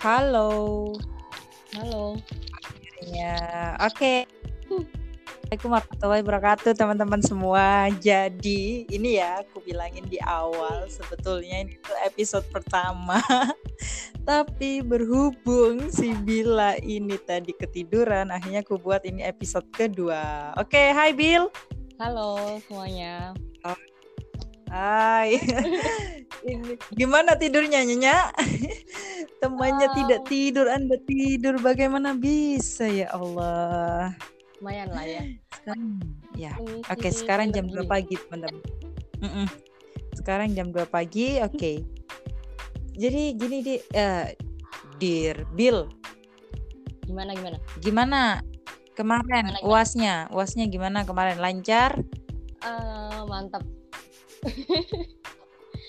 Halo. Halo. Ya, oke. Assalamualaikum warahmatullahi wabarakatuh teman-teman semua. Jadi ini ya aku bilangin di awal sebetulnya ini tuh episode pertama. Tapi berhubung si Bila ini tadi ketiduran, akhirnya aku buat ini episode kedua. Oke, hai Bill. Halo semuanya. Hai. ini gimana tidurnya Nyonya? Temannya Oh. tidak tidur, Anda tidur. Bagaimana bisa ya Allah? Lumayan lah ya. Sekarang ya. Oke, sekarang jam energi. 2 pagi, teman-teman. Sekarang jam 2 pagi, oke. Jadi gini di eh, Dir Bill, Gimana gimana? gimana kemarin Gimana, gimana? uasnya? Uasnya gimana kemarin? Lancar? Eh, mantap.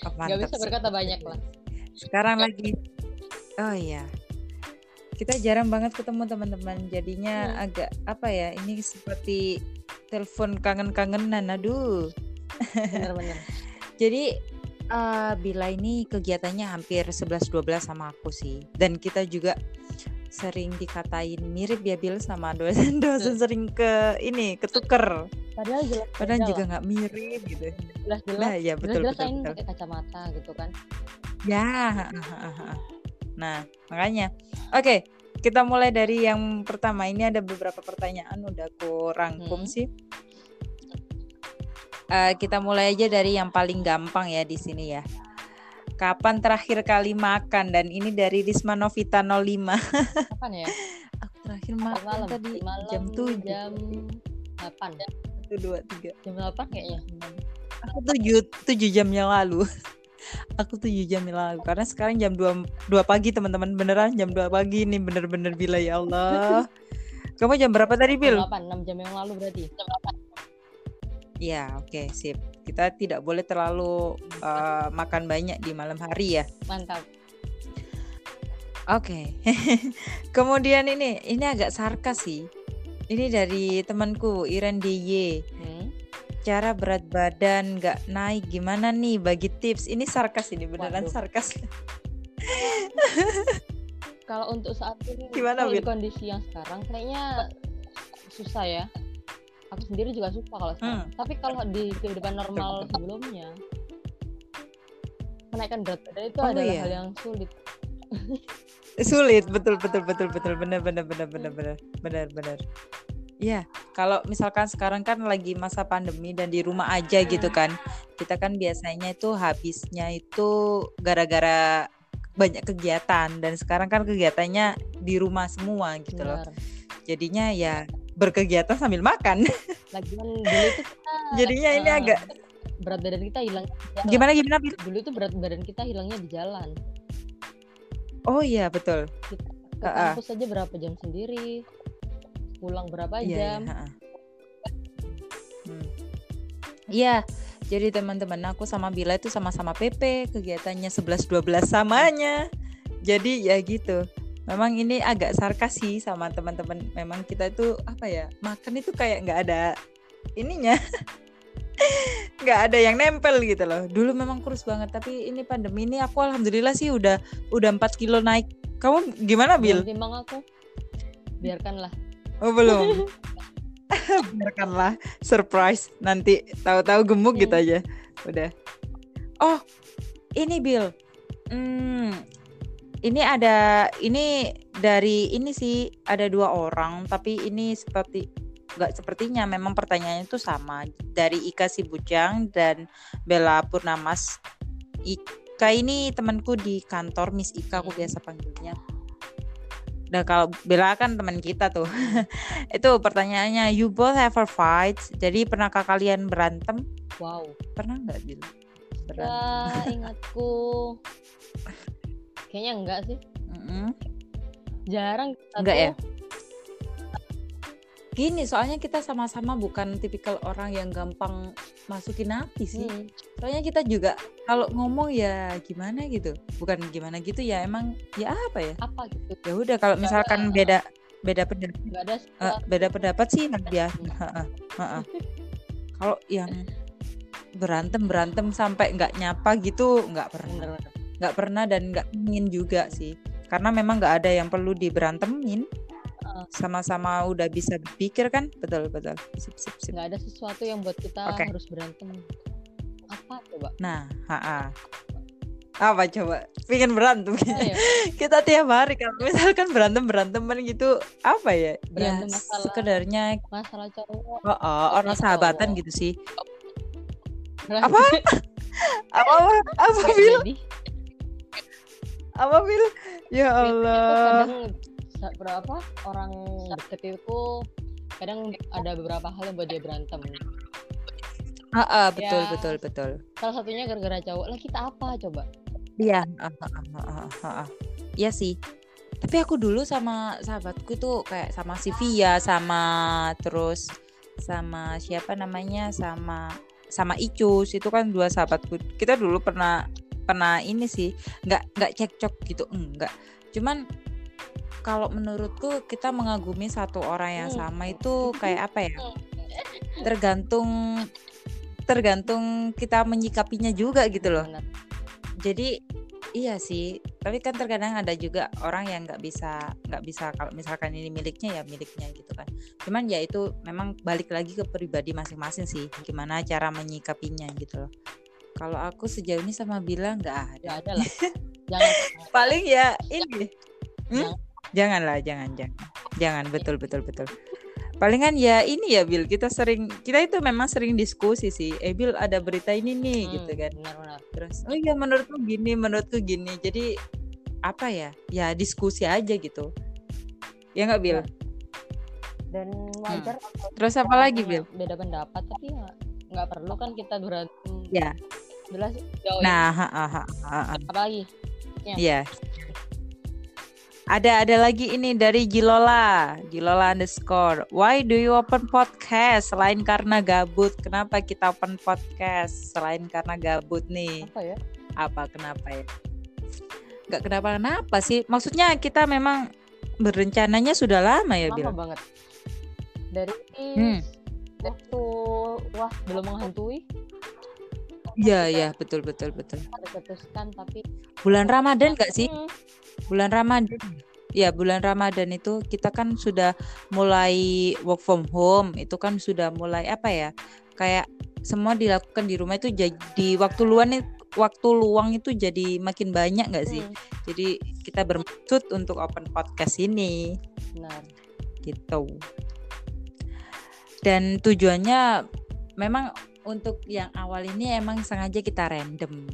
Oh, Gak bisa berkata banyak lah. Sekarang lagi Oh iya. Kita jarang banget ketemu teman-teman. Jadinya Hmm. agak apa ya? Ini seperti telepon kangen-kangenan. Aduh. Bener-bener. Jadi eh, Bila ini kegiatannya hampir 11-12 sama aku sih. Dan kita juga sering dikatain mirip ya Bil sama dosen-dosen sering ke ini ketuker. Padahal jelas Padahal beda juga nggak mirip gitu. jelas-jelas. Nah, ya betul jelas-jelas betul. ini betul. pakai kacamata gitu kan. Ya. Nah, makanya. Oke, kita mulai dari yang pertama. Ini ada beberapa pertanyaan udah aku rangkum Hmm. sih. Eh, kita mulai aja dari yang paling gampang ya di sini ya. Kapan terakhir kali makan? Dan ini dari Risma Novita 05. Kapan ya? Aku terakhir makan malam. tadi Malam jam 7. Jam 8. 1 2 3. Jam 8 kayaknya. Aku 7 7 jam yang lalu. Aku 7 jam yang lalu karena sekarang jam 2 2 pagi teman-teman beneran jam 2 pagi ini bener-bener bila ya Allah. Kamu jam berapa tadi, Bil? Jam 8, 6 jam yang lalu berarti. Jam 8. Ya, oke, sip. Kita tidak boleh terlalu eh, makan banyak di malam hari ya. Mantap. Oke. Kemudian ini ini agak sarkas sih. Ini dari temanku Iren DY. Hmm. Cara berat badan nggak naik gimana nih bagi tips? Ini sarkas ini beneran Waduh. sarkas. Kalau untuk saat ini Gimana, di kondisi yang sekarang kayaknya susah ya. Aku sendiri juga suka kalau sekarang. Hmm. Tapi kalau di kehidupan normal sebelumnya menaikkan berat badan itu Oh, adalah iya. hal yang sulit. Sulit, betul betul betul betul benar benar benar benar benar benar benar. Iya, kalau misalkan sekarang kan lagi masa pandemi dan di rumah aja gitu kan. Kita kan biasanya itu habisnya itu gara-gara banyak kegiatan dan sekarang kan kegiatannya di rumah semua gitu loh. Jadinya ya berkegiatan sambil makan. Lagian dulu itu kita Jadinya ini eh, agak berat badan kita hilang gimana gimana? Dulu itu berat badan kita hilangnya di jalan. Oh iya betul. Kita ke ah. kampus aja berapa jam sendiri. Pulang berapa Iya, jam. iya, ha-ha. Hmm. Iya, jadi teman-teman aku sama Bila itu sama-sama PP, kegiatannya 11-12 samanya. Jadi ya gitu. Memang ini agak sarkas sih sama teman-teman. Memang kita itu apa ya, makan itu kayak nggak ada ininya. nggak ada yang nempel gitu loh. Dulu memang kurus banget, tapi ini pandemi ini aku alhamdulillah sih udah udah 4 kilo naik. Kamu gimana, Bil? Belum timbang aku. Biarkanlah. Oh belum. Biarkanlah surprise nanti tahu-tahu gemuk gitu Hmm. aja. Udah. Oh, ini Bill. Hmm, ini ada ini dari ini sih ada dua orang tapi ini seperti nggak sepertinya memang pertanyaannya itu sama dari Ika Sibujang dan Bella Purnamas. Ika ini temanku di kantor Miss Ika aku biasa panggilnya. Dan kalau Bella kan teman kita tuh. itu pertanyaannya you both ever fight. Jadi pernahkah kalian berantem? Wow. Pernah nggak Bill? Berantem. Ya, ingatku. Kayaknya enggak sih. Mm-mm. Jarang kita Enggak tuh ya? Gini, soalnya kita sama-sama bukan tipikal orang yang gampang masukin hati sih. Hmm. Soalnya kita juga kalau ngomong ya gimana gitu. Bukan gimana gitu ya, emang ya apa ya? apa gitu. Ya udah kalau misalkan ada- beda beda pendapat ada sesuatu. beda pendapat sih heeh. Kalau yang berantem berantem sampai nggak nyapa gitu nggak pernah Bener-bener. Nggak pernah dan nggak ingin juga sih. Karena memang nggak ada yang perlu diberantemin. Sama-sama udah bisa berpikir kan? Betul betul. Sip sip sip. Nggak ada sesuatu yang buat kita Oke. harus berantem. Apa coba? Nah ha apa coba? Pengen berantem. Ayo, kita tiap hari kalau misalkan berantem beranteman gitu apa ya? Berantem ya masalah- sekedarnya masalah cowok. Oh, oh, orang Masalah sahabatan cowok. gitu sih. Apa? apa? Apa apa Bil? Jadi, apa Bil ya itu Allah. kadang berapa? Orang deket itu kadang ada beberapa hal yang buat dia berantem. Ah, ah, betul Ya. betul betul. Salah satunya gara-gara cowok. Lah kita apa coba? Iya, ah, ah, ah, ah, ah, ah. Iya sih. Tapi aku dulu sama sahabatku tuh kayak sama si Via, sama terus sama siapa namanya, sama sama Icus. Itu kan dua sahabatku. Kita dulu pernah pernah ini sih, nggak nggak cekcok gitu, enggak. Cuman kalau menurutku kita mengagumi satu orang yang Hmm. sama itu kayak apa ya? Tergantung tergantung kita menyikapinya juga gitu loh jadi iya sih tapi kan terkadang ada juga orang yang nggak bisa nggak bisa kalau misalkan ini miliknya ya miliknya gitu kan cuman ya itu memang balik lagi ke pribadi masing-masing sih gimana cara menyikapinya gitu loh kalau aku sejauh ini sama Bila nggak ada. Nggak ada lah. Jangan. Paling ya ini. Jangan. hmm? janganlah jangan jangan. Jangan betul betul betul. Palingan ya ini ya Bil kita sering kita itu memang sering diskusi sih. Eh Bil ada berita ini nih Hmm, gitu kan. benar-benar terus oh iya menurutku gini menurutku gini. Jadi apa ya? Ya diskusi aja gitu. Ya nggak Bil? Ya, dan wajar kalau terus apa lagi punya Bil? beda pendapat tapi ya nggak perlu kan kita berantem ya jelas jauh nah ha, ha, ha, ha, ha. apa lagi Iya. Ada ada lagi ini dari Jilola, Jilola underscore. Why do you open podcast selain karena gabut? Kenapa kita open podcast selain karena gabut nih? apa ya Apa kenapa ya? Gak kenapa kenapa sih? Maksudnya kita memang berencananya sudah lama ya, Bil? lama banget dari Hmm. Waktu wah belum menghantui Iya, iya, betul betul betul. putuskan tapi Bulan Ramadan gak sih? Hmm, Bulan Ramadan. Ya, bulan Ramadan itu kita kan sudah mulai work from home. Itu kan sudah mulai apa ya? Kayak semua dilakukan di rumah itu jadi waktu luang waktu luang itu jadi makin banyak nggak sih? hmm, Jadi kita bermaksud untuk open podcast ini benar gitu. Dan tujuannya memang untuk yang awal ini emang sengaja kita random.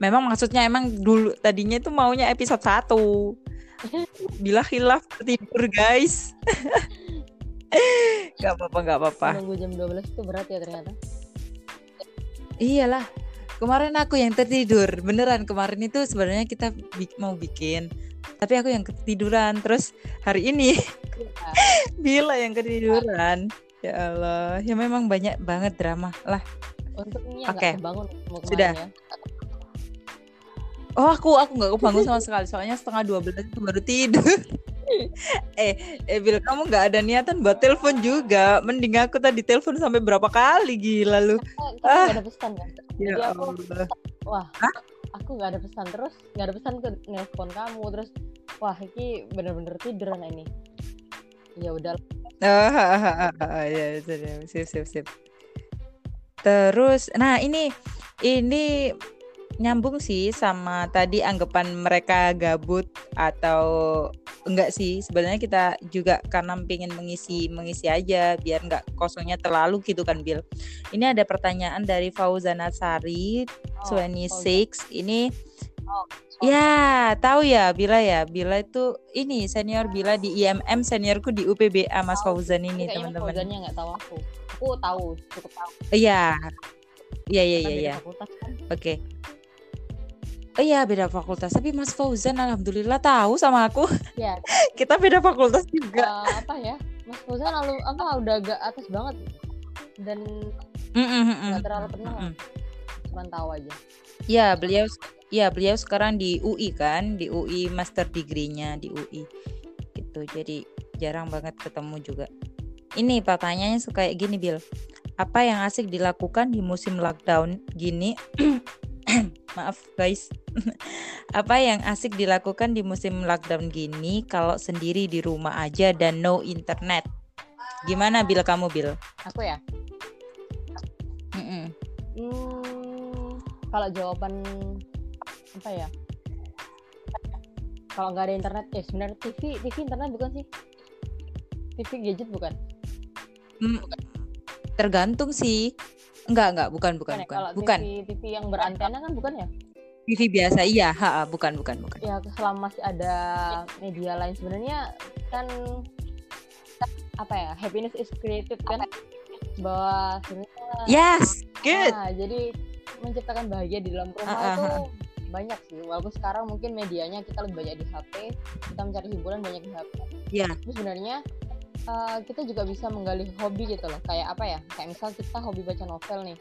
Memang maksudnya emang dulu tadinya itu maunya episode 1. Bila hilaf tidur guys. gak apa-apa gak apa-apa. nunggu jam 12 itu berat ya ternyata Iyalah. Kemarin aku yang tertidur. Beneran kemarin itu sebenarnya kita bi- mau bikin. Tapi aku yang ketiduran. Terus hari ini Ya, Bila yang ketiduran. Ya Allah, ya memang banyak banget drama lah. untungnya nggak kebangun mau Sudah. ya. Oh aku aku nggak kebangun sama sekali. Soalnya setengah 12 itu baru tidur. eh, eh Bil kamu nggak ada niatan buat telepon juga. Mending aku tadi telepon sampai berapa kali gila lu. Kita Ah. ada pesan kan Ya Jadi aku- Allah. wah aku nggak ada pesan terus nggak ada pesan ke nelpon kamu terus wah ini bener-bener tidur anak ini ya udah Ya sip sip sip. Terus, nah ini ini nyambung sih sama tadi anggapan mereka gabut atau enggak sih sebenarnya kita juga karena pengen mengisi mengisi aja biar enggak kosongnya terlalu gitu kan Bill. Ini ada pertanyaan dari Fauzana Sari Oh, 26 ini Oh, Ya, tahu ya Bila ya. Bila itu ini senior Bila di IMM, seniorku di UPBA Mas. Fauzan ini teman-teman. Fauzannya nggak tahu aku aku tahu cukup tahu Iya. Iya iya iya beda iya. fakultas kan. Oke. Oh iya beda fakultas, tapi Mas Fauzan alhamdulillah tahu sama aku. ya Kita beda fakultas juga. eh, apa ya Mas Fauzan lalu apa udah agak atas banget dan Mm, mm, mm, mm. nggak terlalu kenal Mm, mm. cuma tahu aja Ya, beliau ya beliau sekarang di UI kan, di UI master degree-nya di UI. Gitu. Jadi jarang banget ketemu juga. Ini pertanyaannya suka kayak gini, Bill. Apa yang asik dilakukan di musim lockdown gini? Maaf, guys. Apa yang asik dilakukan di musim lockdown gini kalau sendiri di rumah aja dan no internet? Gimana Bil kamu Bil? Aku ya. Mm-mm. Hmm, kalau jawaban apa ya? Kalau nggak ada internet, ya sebenarnya TV, TV internet bukan sih? TV gadget bukan? Mm, Tergantung sih. Enggak, enggak, bukan, bukan, ya? bukan. Kalau Bukan. TV, TV yang berantena kan bukan ya? TV biasa iya, ha, bukan, bukan, bukan. Ya selama masih ada media lain sebenarnya kan apa ya? Happiness is created kan? Bahwa sebenarnya Yes, good. Nah, jadi menciptakan bahagia di dalam rumah Ah, ah, itu banyak sih. Walaupun sekarang mungkin medianya kita lebih banyak di HP, kita mencari hiburan banyak di HP. Iya. Tapi sebenarnya uh, kita juga bisa menggali hobi gitu loh. Kayak apa ya? Kayak misal kita hobi baca novel nih.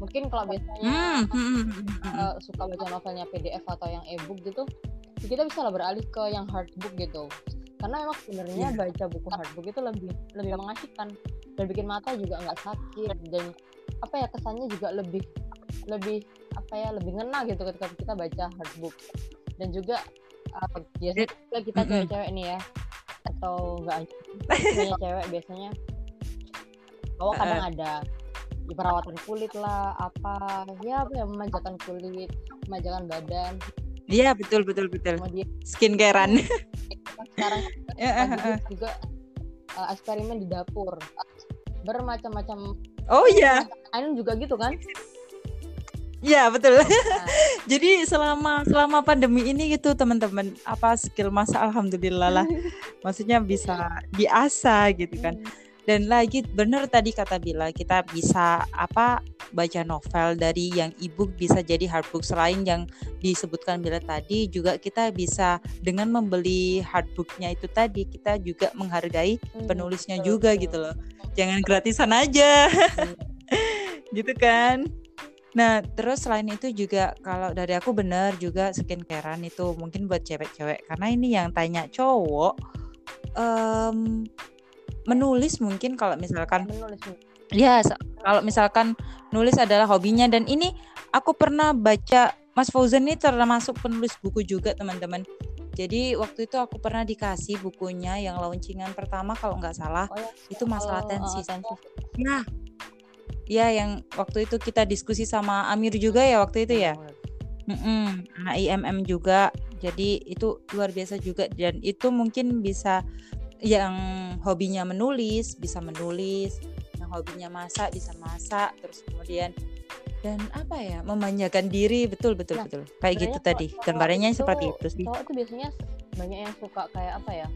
Mungkin kalau biasanya hmm. uh, suka baca novelnya PDF atau yang e-book gitu, kita bisa lah beralih ke yang hardbook gitu. Karena memang sebenarnya Iya. baca buku hardbook itu lebih lebih mengasihkan dan bikin mata juga nggak sakit dan apa ya kesannya juga lebih lebih apa ya lebih ngena gitu ketika kita baca hardbook dan juga uh, biasanya kita Mm-mm. cewek-cewek nih ya atau enggak punya cewek biasanya bahwa kadang ada ya, perawatan kulit lah apa ya apa ya memanjakan kulit memanjakan badan Iya, betul, betul, betul. kemudian Skincarean. sekarang Eh, eh, lagi eh. juga uh, eksperimen di dapur bermacam-macam Oh iya, Ainun juga gitu kan iya betul. Nah, Jadi selama selama pandemi ini gitu teman-teman apa skill masa alhamdulillah lah. Maksudnya bisa diasah gitu kan. Dan lagi bener tadi kata Bila kita bisa apa baca novel dari yang ebook bisa jadi hardbook selain yang disebutkan Bila tadi juga kita bisa dengan membeli hardbooknya itu tadi kita juga menghargai hmm, penulisnya betul, juga betul. gitu loh. Jangan gratisan aja. gitu kan. Nah, terus selain itu juga kalau dari aku bener juga skincarean itu mungkin buat cewek-cewek. Karena ini yang tanya cowok em, menulis mungkin kalau misalkan menulis ya? Kalau misalkan nulis adalah hobinya. Dan ini aku pernah baca Mas Fauzan ini termasuk penulis buku juga teman-teman. Jadi waktu itu aku pernah dikasih bukunya yang launcingan pertama kalau nggak salah. Oh ya. Itu masalah oh, tensi. uh, tensi. Nah, ya yang waktu itu kita diskusi sama Amir juga ya waktu itu ya. Mm-mm, IMM juga. Jadi itu luar biasa juga. Dan itu mungkin bisa yang hobinya menulis bisa menulis, yang hobinya masak bisa masak, terus kemudian dan apa ya memanjakan diri. Betul betul Nah, betul. Kayak gitu tadi. gambarannya seperti itu- itu sih. cowok itu biasanya banyak yang suka kayak apa ya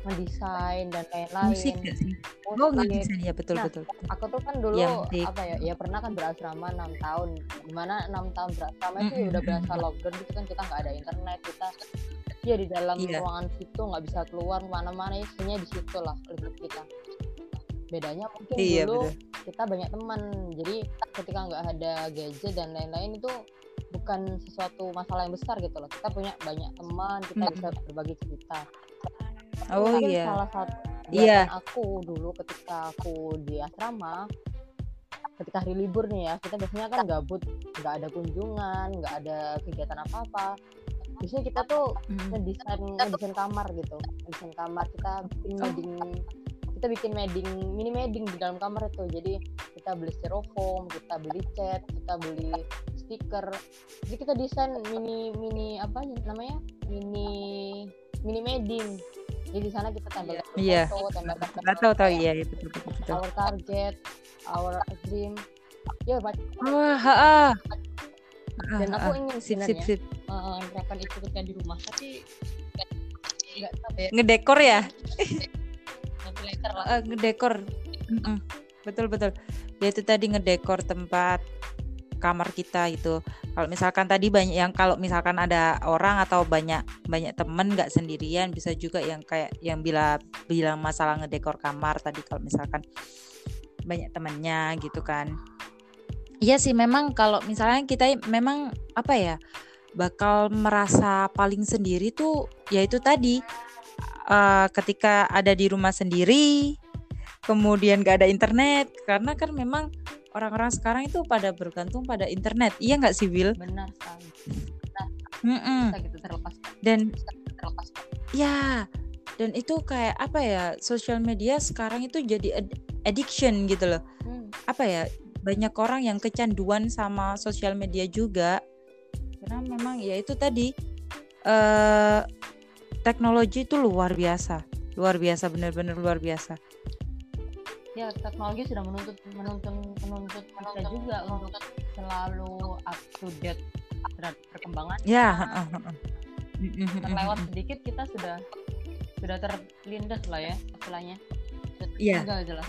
mendesain dan lain-lain. musik nggak sih? Oh nggak musik. bisa ya betul Nah, betul, aku tuh kan dulu musik. apa ya ya pernah kan berasrama enam tahun. Di mana enam tahun berasrama itu Mm-mm, udah berasa lockdown gitu kan kita nggak ada internet kita ya di dalam Iya. ruangan situ nggak bisa keluar ke mana-mana isinya di situ lah hidup kita. Bedanya mungkin iya dulu betul. kita banyak teman jadi ketika nggak ada gadget dan lain-lain itu bukan sesuatu masalah yang besar gitu loh. Kita punya banyak teman kita bisa berbagi cerita oh mungkin iya. salah satu Iya. aku dulu ketika aku di asrama ketika hari libur nih ya kita biasanya kan gabut nggak ada kunjungan nggak ada kegiatan apa apa biasanya kita tuh Mm. ngedesain ngedesain kamar gitu ngedesain kamar. Kita bikin Oh. medding kita bikin medding mini medding di dalam kamar itu. Jadi kita beli styrofoam kita beli cat kita beli stiker. Jadi kita desain mini mini apa namanya? Mini mini medding jadi di sana kita tempel Iya. foto tempel nggak tahu tahu. iya iya betul betul betul. Our target our dream. Ya Pak. wah ha, ha. dan Ah, aku ah. ingin sip sip sip. eh, menerapkan itu ketika di rumah tapi nggak tahu ya. Ngedekor ya? Nanti later lah. Eh, ngedekor. Mm-mm. betul betul. Ya itu tadi ngedekor tempat kamar kita itu kalau misalkan tadi banyak yang kalau misalkan ada orang atau banyak banyak temen nggak sendirian bisa juga yang kayak yang bila bilang masalah ngedekor kamar tadi kalau misalkan banyak temennya gitu kan. Iya sih memang kalau misalnya kita memang apa ya bakal merasa paling sendiri tuh yaitu tadi eh, ketika ada di rumah sendiri kemudian gak ada internet karena kan memang orang-orang sekarang itu pada bergantung pada internet iya nggak sih Will? benar sekali nah Mm-mm. bisa gitu terlepas Dan terlepas ya, dan itu kayak apa ya? Sosial media sekarang itu jadi ad- addiction gitu loh. Hmm, Apa ya? Banyak orang yang kecanduan sama sosial media juga. Karena memang ya itu tadi eh teknologi itu luar biasa. Luar biasa, benar-benar luar biasa. Ya teknologi sudah menuntut menuntut menuntut kita juga. untuk selalu up to date terhadap perkembangan. Ya, terlewat sedikit kita sudah sudah terlindas lah ya istilahnya. Sudah tinggal jelas.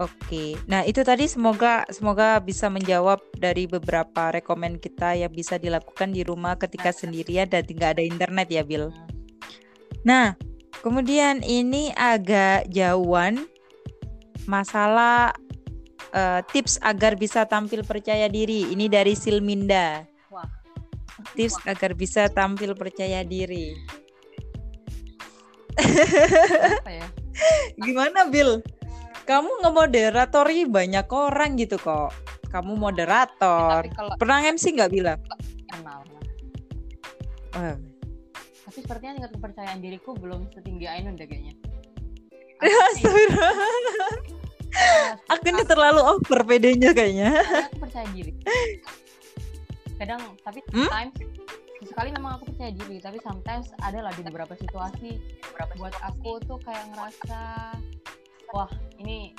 Oke, nah itu tadi semoga semoga bisa menjawab dari beberapa rekomen kita yang bisa dilakukan di rumah ketika sendirian dan tidak ada internet ya, Bill. Hmm. Nah, kemudian ini agak jauhan masalah eh, tips agar bisa tampil percaya diri. Ini dari Silminda. Wah. Tips agar bisa tampil percaya diri. ya Gimana Bill? Kamu ngemoderatori banyak orang gitu kok. Kamu moderator. tapi kalau Pernah MC nggak bilang? kenal Oh, tapi sepertinya tingkat kepercayaan diriku belum setinggi Ainun deh kayaknya. Aku ini terlalu over PD-nya kayaknya. Aku percaya diri kadang tapi Hmm? sometimes sekali memang aku percaya diri tapi sometimes ada lah di beberapa situasi buat aku tuh kayak ngerasa wah ini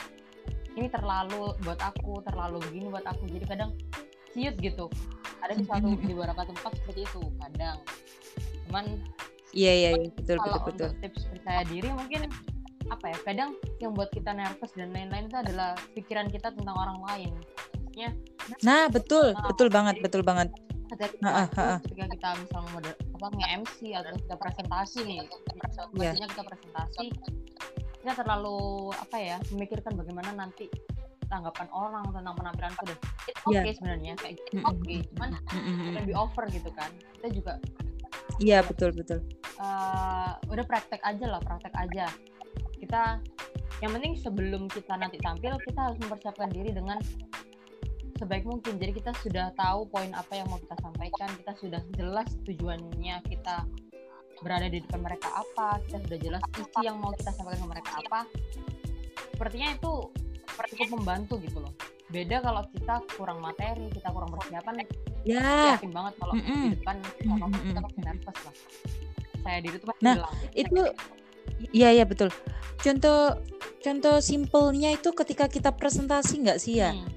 ini terlalu buat aku terlalu begini buat aku jadi kadang ciut gitu ada di suatu di beberapa tempat seperti itu kadang cuman Iya iya iya, betul kalau betul betul. tips percaya diri mungkin apa ya kadang yang buat kita nervous dan lain-lain itu adalah pikiran kita tentang orang lain maksudnya Nah betul betul banget betul banget. ketika Ha, ha, kita, ha. ketika kita misalnya moder apa nge-MC atau kita presentasi nih Iya. maksudnya kita presentasi kita terlalu apa ya memikirkan bagaimana nanti tanggapan orang tentang penampilanku deh itu oke Iya. sebenarnya kayak gitu oke cuman Mm-mm. lebih over gitu kan kita juga Iya betul betul. eh, udah praktek aja lah praktek aja. Kita yang penting sebelum kita nanti tampil kita harus mempersiapkan diri dengan sebaik mungkin. Jadi kita sudah tahu poin apa yang mau kita sampaikan kita sudah jelas tujuannya kita berada di depan mereka apa kita sudah jelas isi yang mau kita sampaikan ke mereka apa. Sepertinya itu cukup membantu gitu loh beda kalau kita kurang materi kita kurang persiapan Ya yakin banget kalau Mm-mm. di depan apa Mm-mm. kita pasti nervous lah saya diri tuh pasti Nah, hilang itu iya iya betul. Contoh contoh simpelnya itu ketika kita presentasi nggak sih ya? Hmm.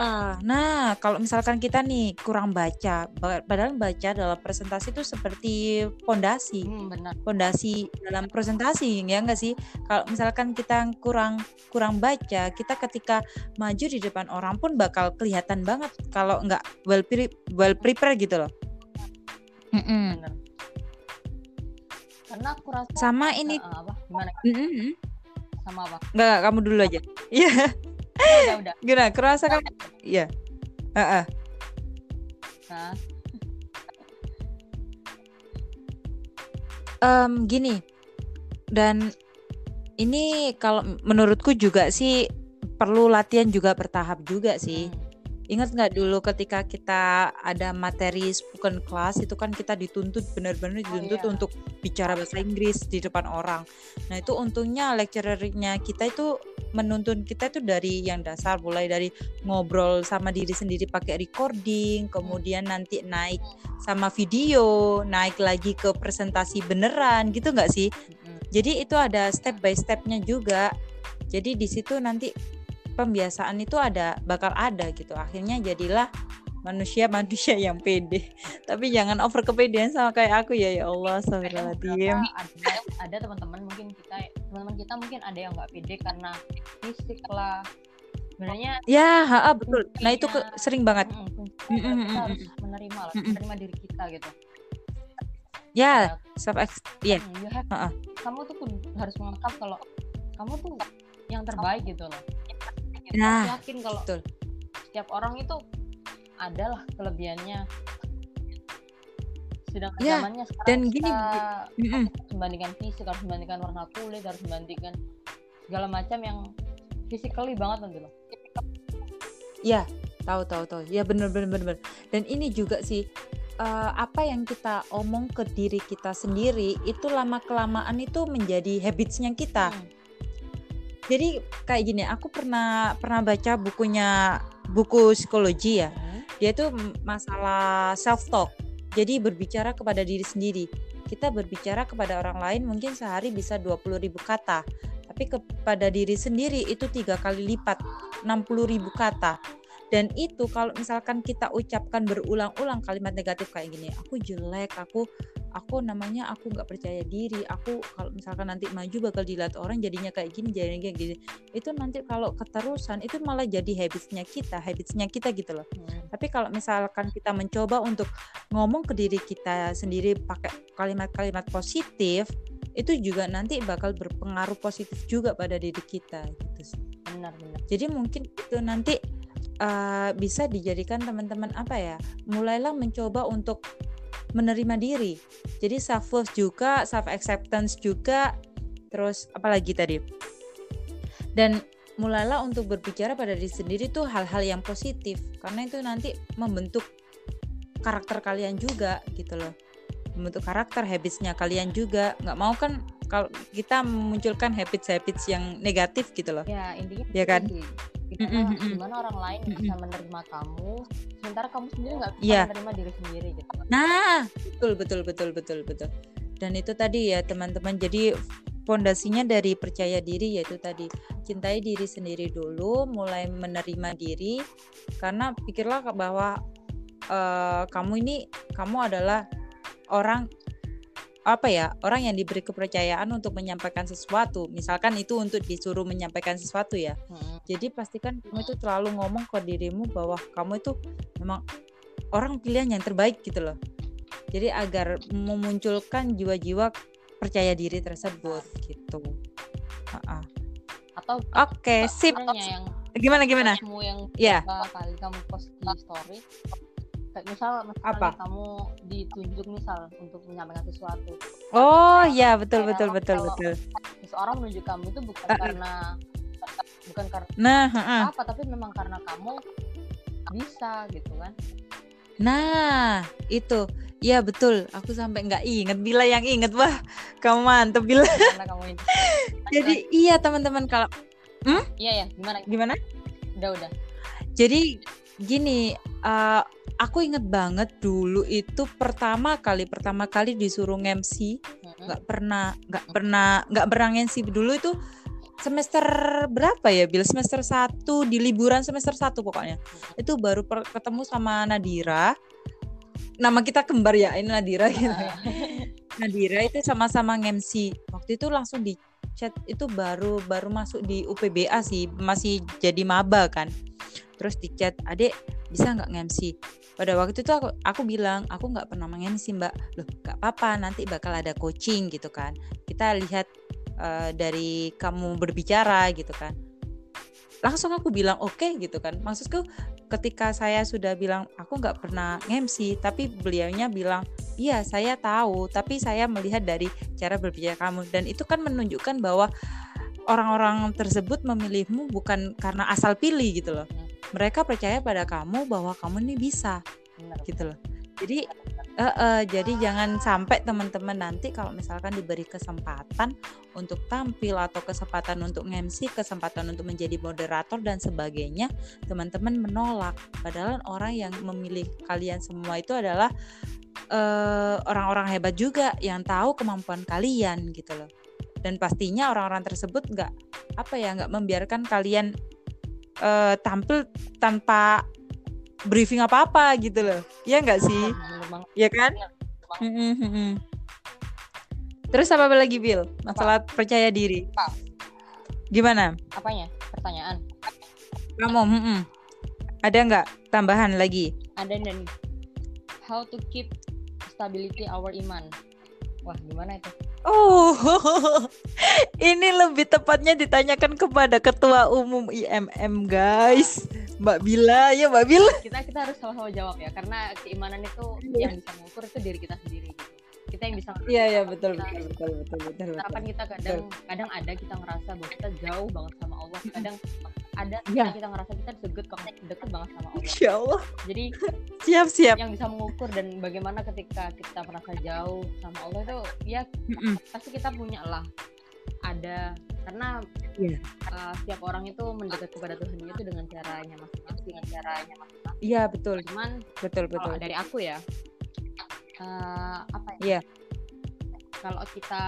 Ah, nah kalau misalkan kita nih kurang baca, ba- padahal baca dalam presentasi itu seperti pondasi. Hmm, benar. Fondasi dalam presentasi ya enggak sih? Kalau misalkan kita kurang kurang baca kita ketika maju di depan orang pun bakal kelihatan banget kalau enggak well pre- well prepared gitu loh. Mm-mm. benar. Karena aku rasa sama ini eh, apa? Gimana Mm-mm. sama apa? Enggak kamu dulu aja. Iya udah udah gimana? Kerasa kamu iya. Heeh. nah Em, gini. Dan ini kalau menurutku juga sih perlu latihan juga bertahap juga sih. Hmm, Ingat nggak dulu ketika kita ada materi spoken class itu kan kita dituntut benar-benar dituntut iya. untuk bicara bahasa Inggris di depan orang. Nah itu untungnya lecturernya kita itu menuntun kita itu dari yang dasar mulai dari ngobrol sama diri sendiri pakai recording, kemudian nanti naik sama video, naik lagi ke presentasi beneran gitu nggak sih? Jadi itu ada step by stepnya juga. Jadi di situ nanti pembiasaan itu ada bakal ada gitu. Akhirnya jadilah manusia-manusia yang pede. Tapi jangan over kepedean sama kayak aku ya ya Allah, astagfirullahaladzim. ada ada teman-teman mungkin kita teman-teman kita mungkin ada yang nggak pede karena fisik lah sebenarnya Ya, ha, ha, betul. Nah itu ke- sering banget. mm, Mm, mm, kita mm, harus menerima lah Mm, mm. menerima diri kita gitu Ya, self ya. Hmm, you have- Ha-ha. kamu tuh harus menganggap kalau kamu tuh yang terbaik gitu loh Nah, Aku yakin kalau betul. setiap orang itu adalah kelebihannya sedangkan Ya, zamannya sekarang dan gini, kita Mm-mm. harus membandingkan fisik harus membandingkan warna kulit harus membandingkan segala macam yang physically banget nanti loh Ya, tahu tahu tahu ya bener bener bener bener. dan ini juga sih eh, apa yang kita omong ke diri kita sendiri itu lama kelamaan itu menjadi habitsnya kita Hmm. Jadi kayak gini aku pernah pernah baca bukunya buku psikologi ya. Hmm. dia itu masalah self talk jadi berbicara kepada diri sendiri. Kita berbicara kepada orang lain mungkin sehari bisa 20.000 kata. Tapi kepada diri sendiri itu tiga kali lipat 60.000 kata dan itu kalau misalkan kita ucapkan berulang-ulang kalimat negatif kayak gini aku jelek aku aku namanya aku nggak percaya diri aku kalau misalkan nanti maju bakal dilihat orang jadinya kayak gini jadinya kayak gini itu nanti kalau keterusan itu malah jadi habitsnya kita habitsnya kita gitu loh Hmm. tapi kalau misalkan kita mencoba untuk ngomong ke diri kita sendiri pakai kalimat-kalimat positif, itu juga nanti bakal berpengaruh positif juga pada diri kita gitu sih. benar benar Jadi mungkin itu nanti uh, bisa dijadikan teman-teman apa ya? Mulailah mencoba untuk menerima diri. Jadi self love juga, self acceptance juga, terus apalagi tadi. Dan mulailah untuk berbicara pada diri sendiri tuh hal-hal yang positif karena itu nanti membentuk karakter kalian juga gitu loh membentuk karakter habitsnya kalian juga nggak mau kan kalau kita memunculkan habits-habits yang negatif gitu loh ya intinya Ya kan? sih. gimana, Mm, gimana orang lain Mm, bisa menerima kamu sementara kamu sendiri nggak bisa Iya. menerima diri sendiri gitu Nah, betul betul betul betul betul. Dan itu tadi ya teman-teman. Jadi fondasinya dari percaya diri yaitu tadi cintai diri sendiri dulu, mulai menerima diri karena pikirlah bahwa eh, kamu ini kamu adalah orang apa ya orang yang diberi kepercayaan untuk menyampaikan sesuatu misalkan itu untuk disuruh menyampaikan sesuatu ya Hmm. jadi pastikan kamu itu selalu ngomong ke dirimu bahwa kamu itu memang orang pilihan yang terbaik gitu loh. Jadi agar memunculkan jiwa-jiwa percaya diri tersebut gitu. Ha-ha. atau Oke, sip. sebenarnya yang Gimana gimana? kamu yang Iya. berapa kali kamu post di story kayak misal Apa? kamu ditunjuk misal untuk menyampaikan sesuatu Oh ya betul Kayak betul betul betul. seseorang menunjuk kamu itu bukan Uh-uh. karena bukan karena Nah, ha-ha. apa tapi memang karena kamu bisa gitu kan nah itu. Ya betul. Aku sampai nggak inget. Bila yang inget wah, kamu mantep Bila. karena kamu Jadi iya teman-teman kalau iya ya gimana gimana? udah udah Jadi gini, uh, aku inget banget dulu itu pertama kali pertama kali disuruh MC nggak pernah nggak pernah nggak pernah MC dulu itu semester berapa ya Bil? Semester 1 di liburan semester 1 pokoknya. Itu baru per- ketemu sama Nadira. Nama kita kembar ya ini Nadira gitu Nadira itu sama-sama MC waktu itu langsung di chat itu baru baru masuk di UPBA sih masih jadi maba kan. Terus di chat adek bisa nggak nge-MC pada waktu itu aku aku bilang aku nggak pernah nge-MC mbak. Loh nggak apa-apa nanti bakal ada coaching gitu kan. Kita lihat eh, dari kamu berbicara gitu kan. Langsung aku bilang oke gitu kan. Maksudku ketika saya sudah bilang aku nggak pernah nge-MC tapi beliaunya bilang iya saya tahu tapi saya melihat dari cara berbicara kamu. Dan itu kan menunjukkan bahwa orang-orang tersebut memilihmu bukan karena asal pilih gitu loh. Mereka percaya pada kamu bahwa kamu ini bisa gitu loh. Jadi eh, eh, jadi jangan sampai teman-teman nanti kalau misalkan diberi kesempatan untuk tampil atau kesempatan untuk MC kesempatan untuk menjadi moderator dan sebagainya teman-teman menolak. Padahal orang yang memilih kalian semua itu adalah eh, orang-orang hebat juga yang tahu kemampuan kalian gitu loh. Dan pastinya orang-orang tersebut nggak apa ya nggak membiarkan kalian eh, tampil tanpa briefing apa-apa gitu loh. Ya nggak sih? Bener banget. Ya kan? Mm-mm. terus apa lagi Bill masalah percaya diri. Apa? gimana? Apanya? Pertanyaan? Kamu mm-mm. ada nggak tambahan lagi? Ada dan how to keep stability our iman. Wah gimana itu? Oh, ini lebih tepatnya ditanyakan kepada Ketua Umum IMM, guys. Mbak Bila, ya Mbak Bila. kita kita harus sama-sama jawab ya karena keimanan itu Iya. yang bisa mengukur itu diri kita sendiri gitu kita yang bisa Iya iya betul kita betul betul betul betul betul. harapan kita kadang kadang ada kita ngerasa bahwa kita jauh banget sama Allah kadang ada Iya. kita ngerasa kita deket banget deket banget sama Allah Insya Allah. jadi Siap siap. yang bisa mengukur dan bagaimana ketika kita merasa jauh sama Allah itu ya Mm-mm. pasti kita punya lah ada. Karena Iya. uh, setiap orang itu mendekat kepada Tuhan itu dengan caranya masing-masing dengan caranya masing-masing. Iya betul. Cuman betul betul. dari aku ya uh, apa ya? Iya. kalau kita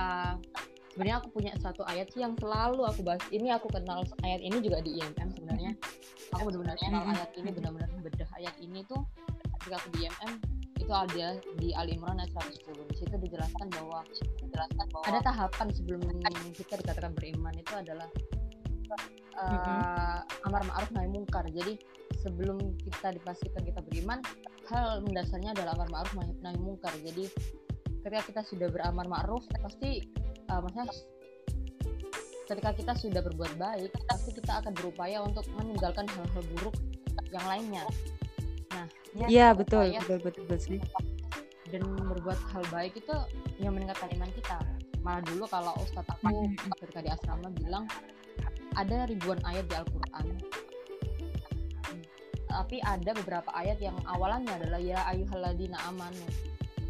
sebenarnya aku punya satu ayat sih yang selalu aku bahas. Ini aku kenal ayat ini juga di IMM sebenarnya. Aku benar-benar kenal ayat ini benar-benar bedah ayat ini tuh. Ketika aku di IMM itu ada di Ali Imran ayat 110 di situ dijelaskan bahwa dijelaskan bahwa ada tahapan sebelum kita dikatakan beriman itu adalah uh, amar ma'ruf nahi mungkar. Jadi sebelum kita dipastikan kita beriman hal mendasarnya adalah amar ma'ruf nahi nahi mungkar. Jadi ketika kita sudah beramar ma'ruf pasti uh, maksudnya ketika kita sudah berbuat baik pasti kita akan berupaya untuk meninggalkan hal-hal buruk yang lainnya nah Iya ada betul upaya betul betul betul sih. dan berbuat hal baik itu yang meningkatkan iman kita malah dulu kalau ustadz aku Mhm. ketika di asrama bilang ada ribuan ayat di Al-Quran tapi ada beberapa ayat yang awalannya adalah ya ayuhaladina amanu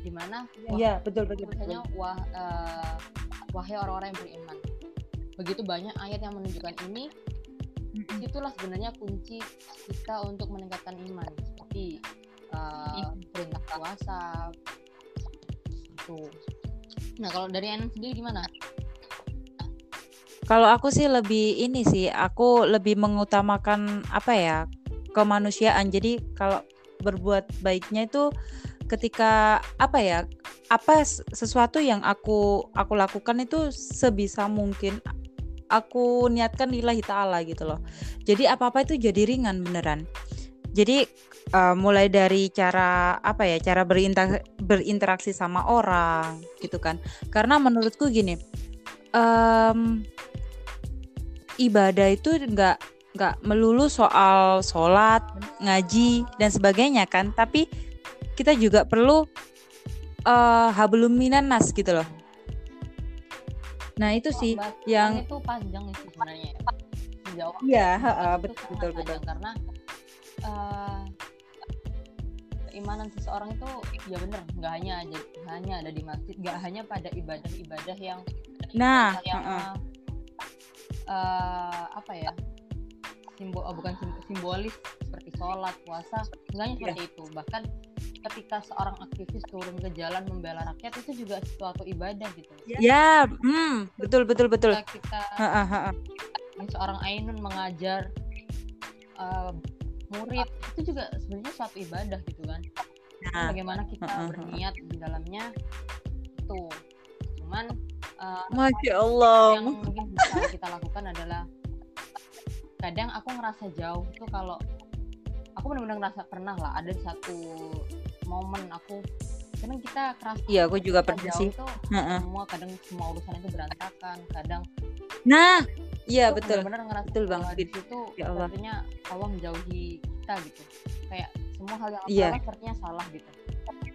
di mana wah, Iya betul betul tulisannya wah eh, wahai orang-orang yang beriman begitu banyak ayat yang menunjukkan ini. Itulah sebenarnya kunci kita untuk meningkatkan iman. Seperti uh, perintah puasa itu. Nah kalau dari Anan sendiri gimana? Kalau aku sih lebih ini sih, aku lebih mengutamakan apa ya kemanusiaan. Jadi kalau berbuat baiknya itu ketika apa ya apa sesuatu yang aku aku lakukan itu sebisa mungkin aku niatkan lillahi ta'ala gitu loh. Jadi apa-apa itu jadi ringan beneran. Jadi eh, mulai dari cara apa ya cara berinter- berinteraksi sama orang gitu kan. Karena menurutku gini em, ibadah itu nggak nggak melulu soal sholat ngaji dan sebagainya kan. Tapi kita juga perlu eh hablum minan nas gitu loh nah itu sih Bahas yang itu panjang sih sebenarnya ya. Sejauh Iya, sangat betul, betul, panjang karena eh, keimanan seseorang itu ya bener nggak hanya aja hanya ada di masjid nggak hanya pada ibadah-ibadah yang nah yang heeh. eh, apa ya simbol oh, bukan sim- simbolis seperti sholat puasa nggak hanya seperti itu bahkan ketika seorang aktivis turun ke jalan membela rakyat itu juga suatu ibadah gitu. Ya. Hmm, betul betul betul. Ketika kita Heeh, heeh. ini seorang Ainun mengajar eh, murid itu juga sebenarnya suatu ibadah gitu kan. Nah, bagaimana kita berniat di dalamnya itu cuman eh, masya Allah. yang mungkin bisa kita lakukan adalah kadang aku ngerasa jauh tuh kalau aku benar-benar ngerasa pernah lah ada satu momen aku kadang kita keras iya aku juga pernah sih tuh Heeh. semua kadang semua urusan itu berantakan kadang nah iya betul benar-benar ngerasa Betul banget, di Dit. situ Ya Allah. sepertinya Allah menjauhi kita gitu kayak semua hal yang aku Iya. salah sepertinya salah gitu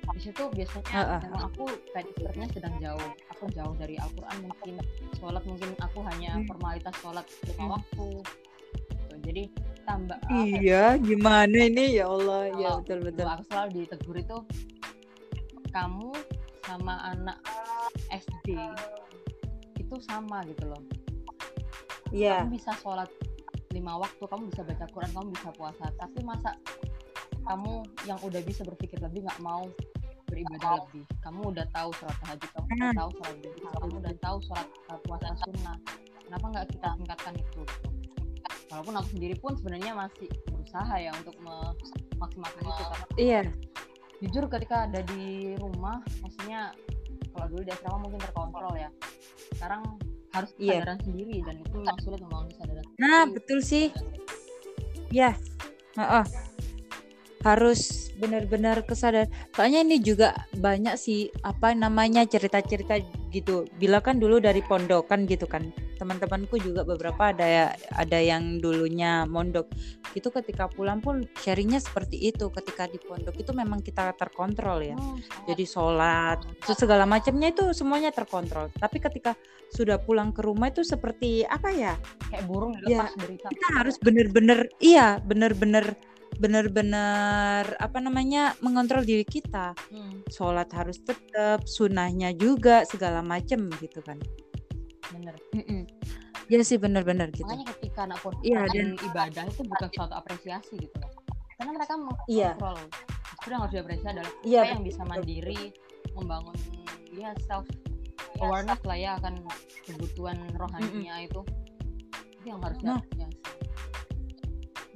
di situ biasanya Heeh. memang aku kayak sepertinya sedang jauh aku jauh dari Al-Quran mungkin sholat mungkin aku hanya Hmm. formalitas sholat lima Hmm. waktu Gitu. jadi tambah. Ya, iya gimana ini? Ya Allah. Ya Kalau betul betul. aku selalu ditegur itu kamu sama anak SD itu sama gitu loh. Iya. Kamu bisa sholat lima waktu kamu bisa baca Quran kamu bisa puasa. Tapi masa kamu yang udah bisa berpikir lebih nggak mau beribadah lebih? Kamu udah tahu sholat tahajud kamu udah Hmm. tahu sholat kamu udah tahu sholat puasa sunnah. Kenapa nggak kita tingkatkan itu walaupun aku sendiri pun sebenarnya masih berusaha ya untuk memaksimalkan itu karena iya. jujur ketika ada di rumah maksudnya kalau dulu di asrama mungkin terkontrol ya. Sekarang harus Iya. kesadaran sendiri dan itu memang sulit membangun kesadaran nah sendiri. betul sih. Ya heeh. harus benar-benar kesadaran. Soalnya ini juga banyak sih apa namanya cerita-cerita gitu. Bila kan dulu dari pondokan gitu kan teman-temanku juga beberapa ada ya ada yang dulunya mondok. Itu ketika pulang pun sharingnya seperti itu ketika di pondok itu memang kita terkontrol ya. Hmm, jadi sholat itu segala macamnya itu semuanya terkontrol. Tapi ketika sudah pulang ke rumah itu seperti apa ya? Kayak burung Ya, dilepas dari kita harus bener-bener iya bener-bener bener-bener apa namanya mengontrol diri kita. Hmm, sholat harus tetap sunnahnya juga segala macem gitu kan bener. Mm-mm. ya sih bener-bener gitu. Makanya ketika anak pun Iya, dan ibadah itu bukan suatu apresiasi gitu loh. Karena mereka Iya. mengontrol justru yang harus diapresiasi adalah Iya, yang bisa mandiri membangun ya self awareness lah ya akan kebutuhan rohaninya itu. Itu yang harus Nah. diapresiasi.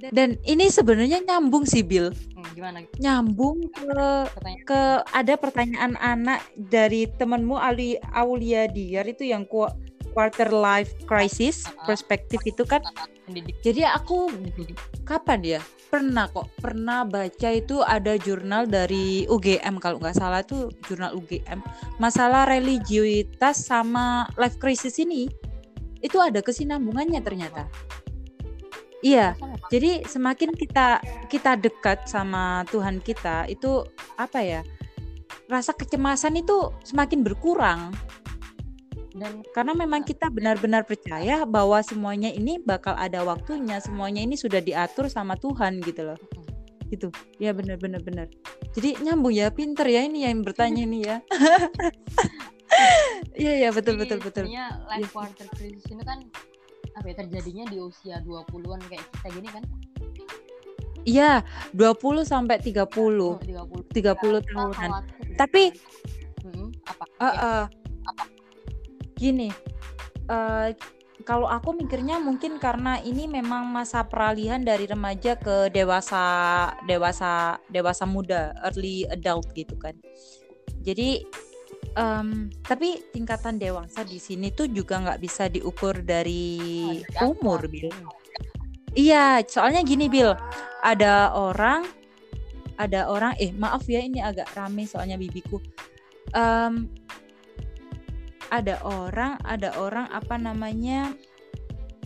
Dan ini sebenarnya nyambung sih Bill Hmm, gimana? Nyambung ke pertanyaan. ke ada pertanyaan anak dari temanmu Ali Aulia Diar itu yang ku- quarter life crisis perspektif itu kan. Jadi aku kapan ya? Pernah kok pernah baca itu ada jurnal dari UGM kalau nggak salah itu jurnal UGM masalah religiusitas sama life crisis ini itu ada kesinambungannya ternyata. Iya jadi semakin kita kita dekat sama Tuhan kita itu apa ya rasa kecemasan itu semakin berkurang dan karena memang kita benar-benar percaya bahwa semuanya ini bakal ada waktunya semuanya ini sudah diatur sama Tuhan gitu loh. Gitu. Ya benar-benar benar jadi nyambung ya pinter ya ini yang bertanya ini ya. Iya iya betul betul betul. sebenarnya life Iya. quarter crisis ini kan apa ya terjadinya di usia 20-an kayak kita gini kan? Iya 20 sampai 30 Oh, 30 30 Kita tahunan. khawatir Tapi- kan. Mm, apa? Eh, Ya, eh, gini eh, kalau aku mikirnya mungkin karena ini memang masa peralihan dari remaja ke dewasa dewasa dewasa muda early adult gitu kan jadi em, tapi tingkatan dewasa di sini tuh juga nggak bisa diukur dari umur? Bil. Iya, soalnya gini Bill, ada orang, ada orang, eh maaf ya ini agak rame soalnya bibiku. Em, ada orang, ada orang apa namanya?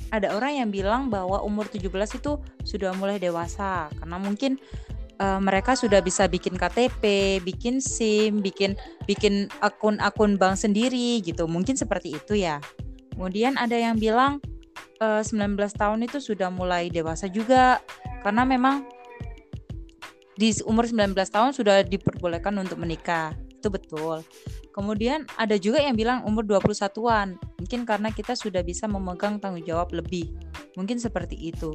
Ada orang yang bilang bahwa umur 17 itu sudah mulai dewasa karena mungkin eh, mereka sudah bisa bikin KTP, bikin SIM, bikin bikin akun-akun bank sendiri gitu. Mungkin seperti itu ya. Kemudian ada yang bilang eh, 19 tahun itu sudah mulai dewasa juga karena memang di umur 19 tahun sudah diperbolehkan untuk menikah. Itu betul. Kemudian ada juga yang bilang umur 21-an. Mungkin karena kita sudah bisa memegang tanggung jawab lebih. Mungkin seperti itu.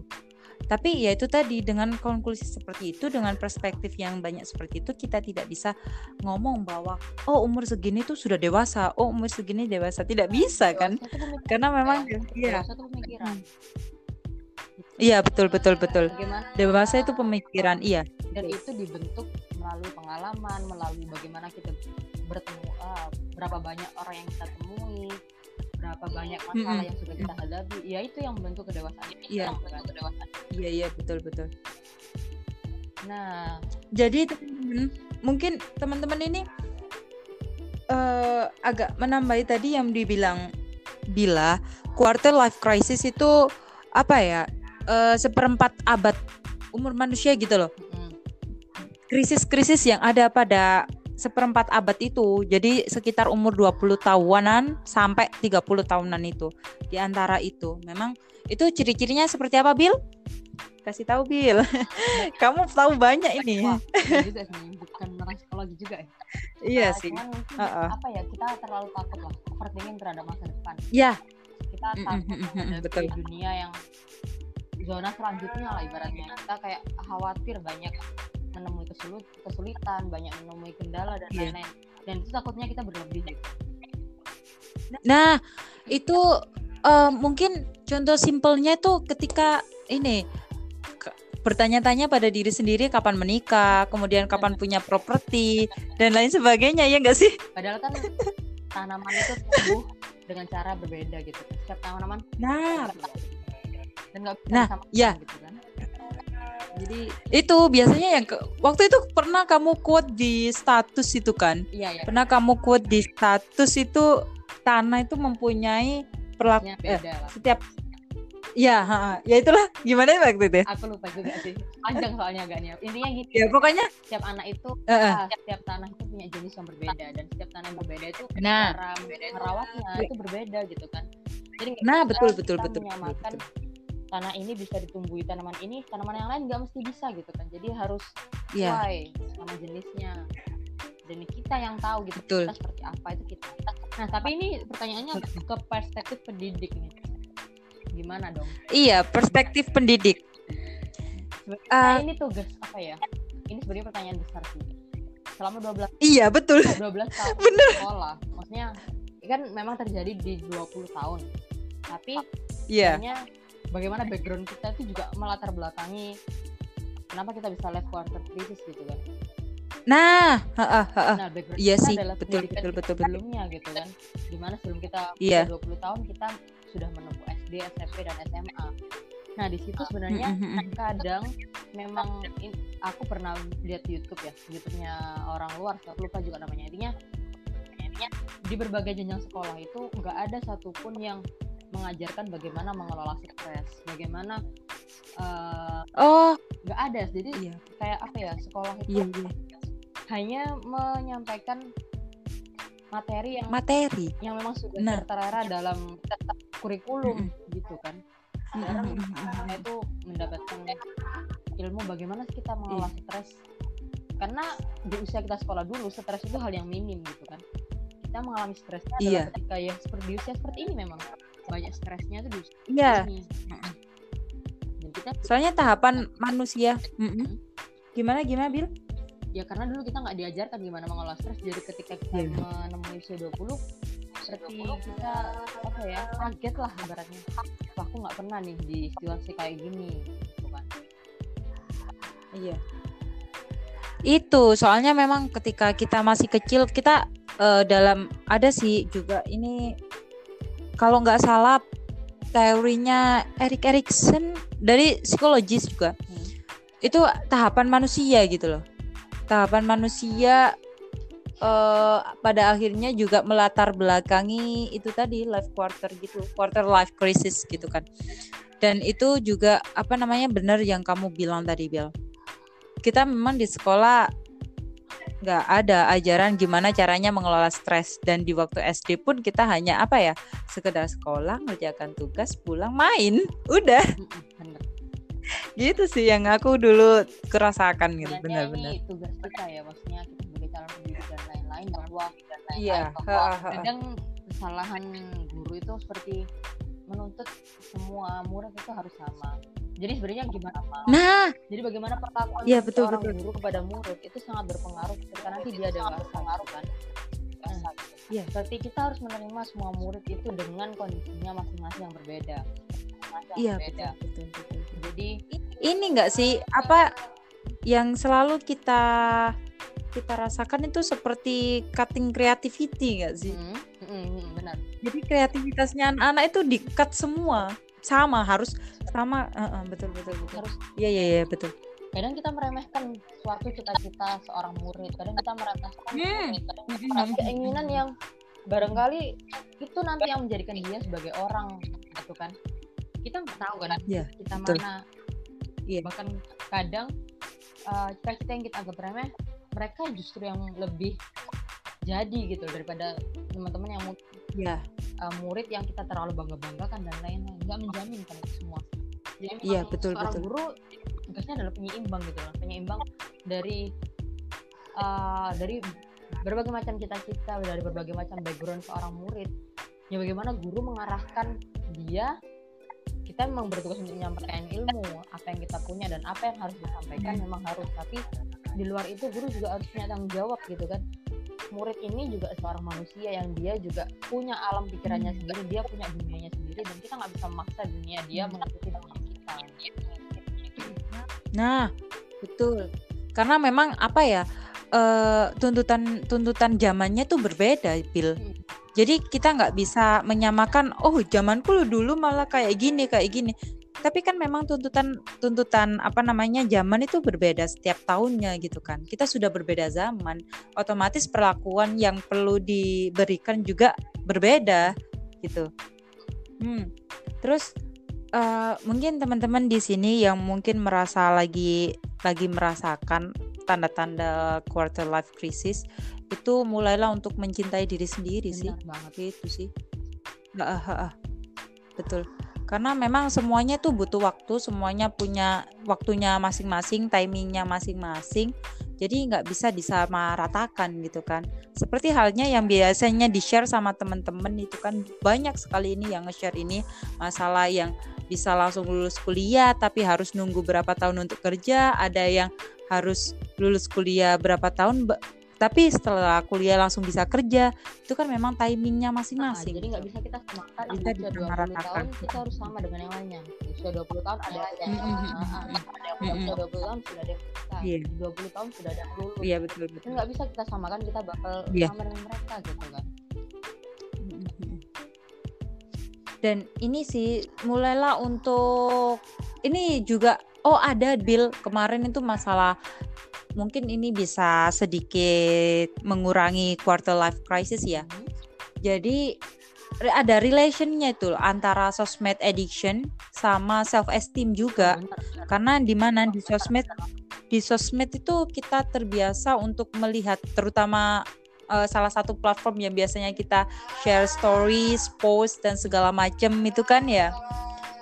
Tapi ya itu tadi dengan konklusi seperti itu dengan perspektif yang banyak seperti itu kita tidak bisa ngomong bahwa oh umur segini tuh sudah dewasa, oh umur segini dewasa. Tidak bisa kan? Tuh pemikiran. Karena memang iya. Tuh pemikiran Iya, betul betul betul. Dewasa itu pemikiran, iya. dan itu dibentuk melalui pengalaman melalui bagaimana kita bertemu ah, berapa banyak orang yang kita temui berapa banyak masalah Mm-mm. yang sudah kita hadapi ya itu yang membentuk kedewasaan Iya. membentuk kedewasaan Iya, iya, betul betul. nah Jadi teman-teman, mungkin teman-teman ini eh agak menambahi tadi yang dibilang bila quarter life crisis itu apa ya? eh, seperempat abad umur manusia gitu loh. Krisis-krisis yang ada pada seperempat abad itu. Jadi sekitar umur 20 tahunan sampai 30 tahunan itu. Di antara itu. Memang itu ciri-cirinya seperti apa, Bill? Kasih tahu, Bill. Kamu tahu banyak ini. wah iya juga sih bukan orang psikologi juga ya Iya Nah, sih. mungkin Uh-uh. apa ya kita terlalu takut lah overthinking terhadap masa depan Ya, kita takut mm, mm, mm, betul. dunia yang zona selanjutnya lah ibaratnya kita kayak khawatir banyak menemui kesulit, kesulitan banyak menemui kendala dan Iya. lain-lain dan itu takutnya kita berlebih gitu Nah, itu eh, mungkin contoh simpelnya tuh ketika ini bertanya-tanya pada diri sendiri kapan menikah, kemudian kapan punya properti dan lain sebagainya ya enggak sih? padahal kan tanaman itu tumbuh dengan cara berbeda gitu setiap tanaman Nah, dan nggak bisa Nah, disamakan ya. gitu kan jadi itu biasanya yang ke- waktu itu pernah kamu quote di status itu kan? iya ya Pernah kamu quote di status itu tanah itu mempunyai perlaku Maksudnya eh, lah. setiap ya ha, ha. ya itulah gimana waktu itu ya? Aku lupa juga sih. Panjang soalnya agak nih. Intinya gitu. ya pokoknya Setiap anak itu eh, eh. ah, setiap tanah itu punya jenis yang berbeda dan setiap tanah yang berbeda itu Nah. cara merawatnya itu berbeda gitu kan. Jadi nah betul betul betul, menyamakan betul. Tanah ini bisa ditumbuhi tanaman ini, tanaman yang lain nggak mesti bisa gitu kan. Jadi harus ya sesuai sama jenisnya. Dan kita yang tahu gitu Betul. kita seperti apa itu kita. Nah tapi ini pertanyaannya ke perspektif pendidik nih. Gimana dong? iya perspektif pendidik Nah, Ah. ini tugas apa ya? Ini sebenarnya pertanyaan besar sih. Selama 12 iya betul 12 tahun Bener. sekolah, maksudnya kan memang terjadi di 20 tahun. Tapi iya sebenarnya bagaimana background kita itu juga melatar belakangi kenapa kita bisa live quarter crisis gitu kan. nah ha, ha, ha, ha. Nah, background iya kita sih adalah betul betul betul betul sebelumnya gitu kan. Di mana sebelum kita Iya. usia 20 tahun kita sudah menempuh SD, SMP dan SMA. Nah, di situ sebenarnya kadang memang in- aku pernah lihat YouTube ya YouTube-nya orang luar aku lupa juga namanya intinya di berbagai jenjang sekolah itu nggak ada satupun yang mengajarkan bagaimana mengelola stres bagaimana eh, oh. nggak ada jadi iya. kayak apa ya sekolah itu iya iya. hanya menyampaikan materi yang materi. yang memang sudah Nah. tertera dalam kurikulum gitu kan. Mm, sekarang mm, mm, mm, itu mendapatkan ilmu bagaimana kita mengelola Iya. stres. Karena di usia kita sekolah dulu stres itu hal yang minim gitu kan. Kita mengalami stresnya adalah Iya. ketika ya seperti di usia seperti ini memang banyak stresnya itu di iya dan kita soalnya tahapan manusia Mm, mm. Mm. gimana gimana bil ya karena dulu kita nggak diajarkan gimana mengelola stres jadi ketika kita Iya. menemui usia 20 seperti kita apa ya kaget lah ibaratnya Wah, aku nggak pernah nih di situasi kayak gini gitu kan Iya. Itu soalnya memang ketika kita masih kecil kita eh, dalam ada sih juga ini kalau nggak salah teorinya Erik Erikson dari psikologis juga. Hmm. Itu tahapan manusia gitu loh. Tahapan manusia eh, pada akhirnya juga melatar belakangi itu tadi life quarter gitu, quarter life crisis gitu kan. Dan itu juga apa namanya benar yang kamu bilang tadi Bel kita memang di sekolah nggak ada ajaran gimana caranya mengelola stres. Dan di waktu SD pun kita hanya apa ya sekedar sekolah ngerjakan tugas pulang main. Udah. Bener. Gitu sih yang aku dulu kerasakan gitu benar-benar tugas kita ya maksudnya kita sebagai calon pendidik dan lain-lain bahwa iya kadang kesalahan guru itu seperti menuntut semua murid itu harus sama jadi sebenarnya gimana nah. Jadi bagaimana perlakuan Iya, betul, seorang betul. guru kepada murid itu sangat berpengaruh ketika nanti dia dewasa pengaruh kan? Nah, Iya. berarti kita harus menerima semua murid itu dengan kondisinya masing-masing yang berbeda. Iya betul betul betul, betul. jadi ini nggak sih? Apa yang selalu kita kita rasakan itu seperti cutting creativity nggak sih? Mm, mm, mm, mm, benar. Jadi kreativitasnya anak-anak itu di-cut semua sama harus sama eh, eh, betul betul betul. Harus. Iya iya iya betul. Kadang kita meremehkan suatu cita-cita seorang murid kadang kita meremehkan Hmm. murid kadang kita meremehkan keinginan yang barangkali itu nanti yang menjadikan dia sebagai orang gitu kan. Kita nggak tahu kan Iya, kita betul. mana. Iya. bahkan kadang uh, cita-cita yang kita anggap remeh mereka justru yang lebih jadi gitu daripada teman-teman yang mu- iya uh, murid yang kita terlalu bangga banggakan dan lain-lain. Nggak menjamin kan itu semua. Jadi Iya, betul, seorang betul. guru tugasnya adalah penyeimbang gitu loh. Penyeimbang dari uh, dari berbagai macam cita-cita dari berbagai macam background seorang murid. Ya bagaimana guru mengarahkan dia kita memang bertugas untuk menyampaikan ilmu apa yang kita punya dan apa yang harus disampaikan Hmm. memang harus. Tapi di luar itu guru juga harus punya tanggung jawab gitu kan murid ini juga seorang manusia yang dia juga punya alam pikirannya Hmm. sendiri dia punya dunianya sendiri dan kita nggak bisa memaksa dunia dia Hmm. mengikuti dunia kita nah betul karena memang apa ya eh, tuntutan tuntutan zamannya tuh berbeda Bill Hmm. jadi kita nggak bisa menyamakan oh zamanku dulu malah kayak gini kayak gini tapi kan memang tuntutan tuntutan apa namanya zaman itu berbeda setiap tahunnya gitu kan kita sudah berbeda zaman otomatis perlakuan yang perlu diberikan juga berbeda gitu Hmm. Terus uh, mungkin teman-teman di sini yang mungkin merasa lagi lagi merasakan tanda-tanda quarter life crisis itu mulailah untuk mencintai diri sendiri Benar sih. banget itu sih. Uh, uh, uh, betul. Karena memang semuanya tuh butuh waktu, semuanya punya waktunya masing-masing, timingnya masing-masing. Jadi nggak bisa disamaratakan gitu kan. Seperti halnya yang biasanya di share sama teman-teman itu kan banyak sekali ini yang nge-share ini. Masalah yang bisa langsung lulus kuliah tapi harus nunggu berapa tahun untuk kerja. Ada yang harus lulus kuliah berapa tahun tapi setelah kuliah langsung bisa kerja itu kan memang timingnya masing-masing. Nah, jadi nggak bisa kita samakan kita usia 20 tahun kita harus sama dengan yang lainnya. Usia 20 tahun ada yang mm -hmm. ada yang usia 20 tahun sudah ada yang yeah. 20 tahun sudah ada yang lulus. Iya yeah, betul. Betul nggak bisa kita samakan kita bakal yeah. sama dengan mereka gitu kan. Dan ini sih mulailah untuk ini juga oh ada Bill kemarin itu masalah mungkin ini bisa sedikit mengurangi quarter life crisis ya. Jadi ada relationnya itu antara sosmed addiction sama self esteem juga. Karena di mana di sosmed di sosmed itu kita terbiasa untuk melihat terutama uh, salah satu platform yang biasanya kita share stories, post dan segala macam itu kan ya.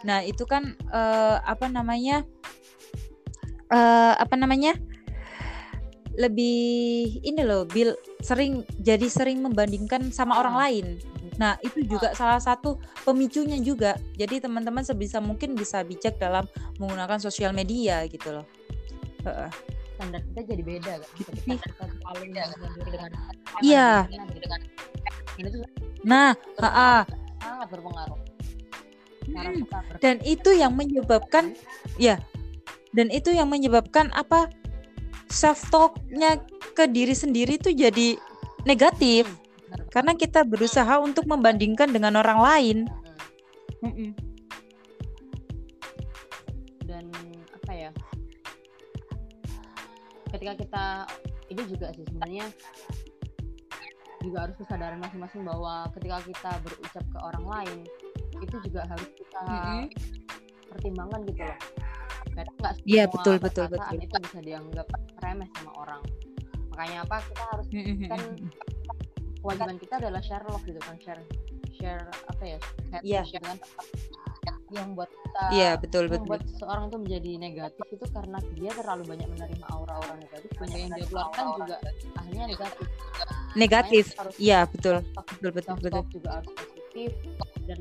Nah, itu kan uh, apa namanya? Uh, apa namanya? lebih ini loh Bill sering jadi sering membandingkan sama orang ah. lain. Nah, itu juga salah satu pemicunya juga. Jadi teman-teman sebisa mungkin bisa bijak dalam menggunakan sosial media gitu loh. Uh. Standar kita jadi beda kan. Gitu kita paling dengan Iya. Nah, sangat berpengaruh. Hmm. Dan itu yang menyebabkan ya. Dan itu yang menyebabkan apa? self talknya ke diri sendiri tuh jadi negatif hmm, karena kita berusaha untuk membandingkan dengan orang lain hmm. dan apa ya ketika kita ini juga sih sebenarnya juga harus kesadaran masing-masing bahwa ketika kita berucap ke orang lain itu juga harus kita -hmm. pertimbangkan gitu loh. Kadang nggak iya betul betul betul. itu bisa dianggap remeh sama orang. Makanya apa kita harus kan kewajiban kita adalah share love gitu kan share share apa ya share yeah. Gitu kan yang buat kita yeah, betul, yang betul. buat seorang itu menjadi negatif itu karena dia terlalu banyak menerima aura-aura negatif. Sehingga yang dia keluarkan juga akhirnya negatif. Negatif. Iya betul. betul betul betul. juga harus positif dan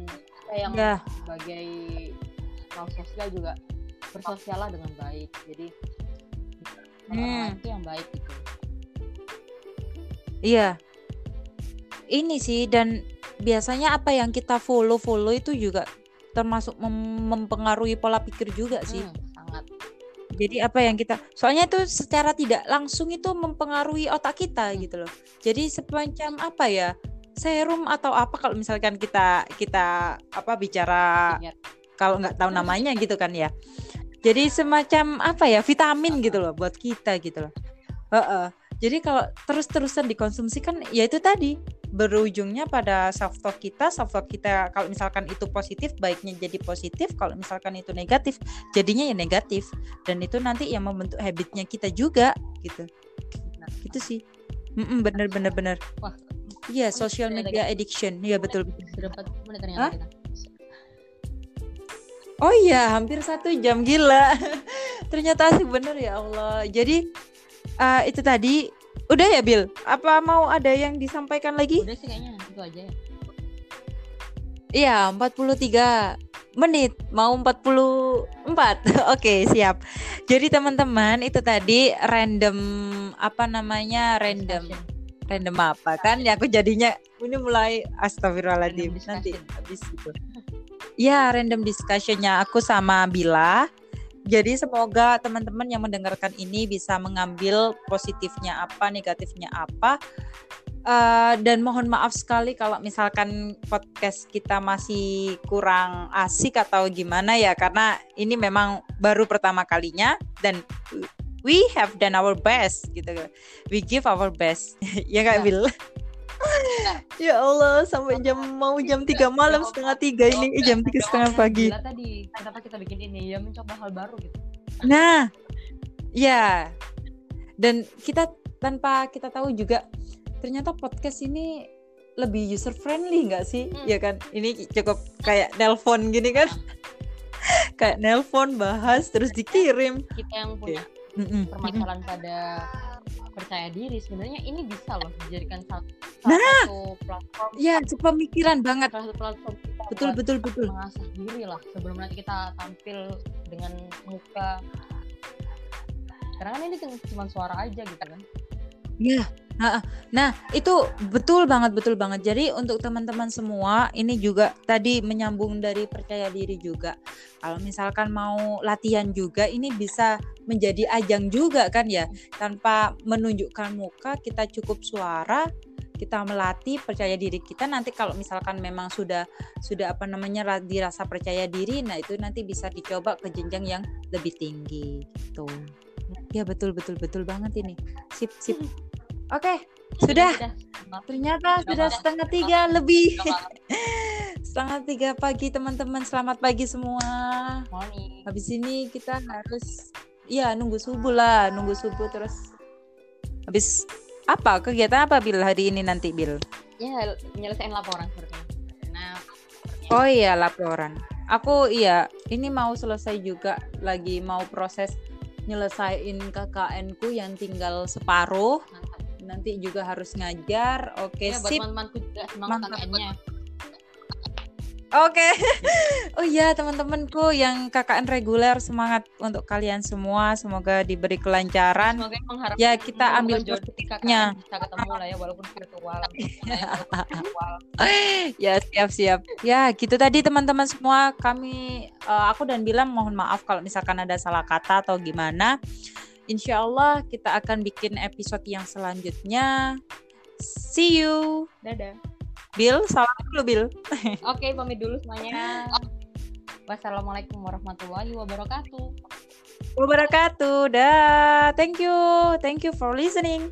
yang yeah. sebagai kaum sosial juga bersosial dengan baik. Jadi hmm. itu yang baik gitu. Iya. Ini sih dan biasanya apa yang kita follow follow itu juga termasuk mem mempengaruhi pola pikir juga sih. hmm, sangat. Jadi apa yang kita soalnya itu secara tidak langsung itu mempengaruhi otak kita gitu loh. Jadi semacam apa ya serum atau apa kalau misalkan kita kita apa bicara kalau nggak tahu namanya gitu kan ya. Jadi semacam apa ya vitamin gitu loh buat kita gitu loh. Uh -uh. jadi kalau terus-terusan dikonsumsi kan ya itu tadi berujungnya pada self talk kita self talk kita kalau misalkan itu positif baiknya jadi positif kalau misalkan itu negatif jadinya ya negatif. Dan itu nanti yang membentuk habitnya kita juga gitu. Nah, gitu sih. Mm -mm, bener bener bener. Wah iya social media addiction iya betul betul sudah menit ternyata kita Oh iya, hampir satu jam gila. Ternyata sih bener ya Allah. Jadi uh, itu tadi udah ya Bill. Apa mau ada yang disampaikan lagi? Udah sih kayaknya itu aja ya. Iya, 43 menit mau 44. Oke, siap. Jadi teman-teman itu tadi random apa namanya? random random apa? Kan ya aku jadinya ini mulai astagfirullahaladzim. Nanti habis itu ya random discussionnya aku sama Bila. Jadi semoga teman-teman yang mendengarkan ini bisa mengambil positifnya apa, negatifnya apa. Uh, dan mohon maaf sekali kalau misalkan podcast kita masih kurang asik atau gimana ya. Karena ini memang baru pertama kalinya dan we have done our best gitu. We give our best. ya nggak ya. Bill? ya Allah sampai jam mau jam tiga malam setengah tiga ini eh, jam tiga setengah pagi. Gila tadi kenapa kita bikin ini ya mencoba hal baru gitu. Nah, ya dan kita tanpa kita tahu juga ternyata podcast ini lebih user friendly nggak sih? Hmm. Ya kan? Ini cukup kayak nelpon gini kan? kayak nelpon bahas terus dikirim. Kita yang punya Mm-mm. permasalahan pada percaya diri sebenarnya ini bisa loh dijadikan satu, Nah. satu platform Ya, pemikiran banget. satu platform kita Betul betul betul. mengasah diri lah sebelum nanti kita tampil dengan muka karena kan ini cuma suara aja gitu kan Ya, ha-ha. Nah itu betul banget betul banget. Jadi untuk teman-teman semua ini juga tadi menyambung dari percaya diri juga. Kalau misalkan mau latihan juga ini bisa menjadi ajang juga kan ya. Tanpa menunjukkan muka kita cukup suara kita melatih percaya diri kita nanti kalau misalkan memang sudah sudah apa namanya ra- dirasa percaya diri nah itu nanti bisa dicoba ke jenjang yang lebih tinggi gitu ya betul betul betul banget ini sip sip oke sudah. Maaf, ternyata Sudah, sudah setengah tiga lebih. Sudah setengah tiga pagi teman-teman. Selamat pagi semua. Morning. Habis ini kita harus ya nunggu subuh lah. Nunggu subuh terus. Habis apa? Kegiatan apa Bil hari ini nanti Bil? Ya nyelesain laporan sepertinya nah oh iya laporan. Aku iya ini mau selesai juga. Lagi mau proses nyelesain KKN ku yang tinggal separuh. Mantap nanti juga harus ngajar oke ya buat sip teman-temanku juga semangat Mantap. KKN-nya Oke. Oh iya teman-temanku yang KKN reguler semangat untuk kalian semua. Semoga diberi kelancaran. semoga mengharap Ya kita ambil positifnya. Bisa ketemu lah ya walaupun virtual Ya, virtual. Ya siap-siap. Ya gitu tadi teman-teman semua. Kami eh, aku dan bilang mohon maaf kalau misalkan ada salah kata atau gimana. Insya Allah kita akan bikin episode yang selanjutnya. See you. dadah Bill, salam dulu Bill. Oke, pamit dulu semuanya. Wassalamualaikum warahmatullahi wabarakatuh. Wabarakatuh. Dah. Thank you. Thank you for listening.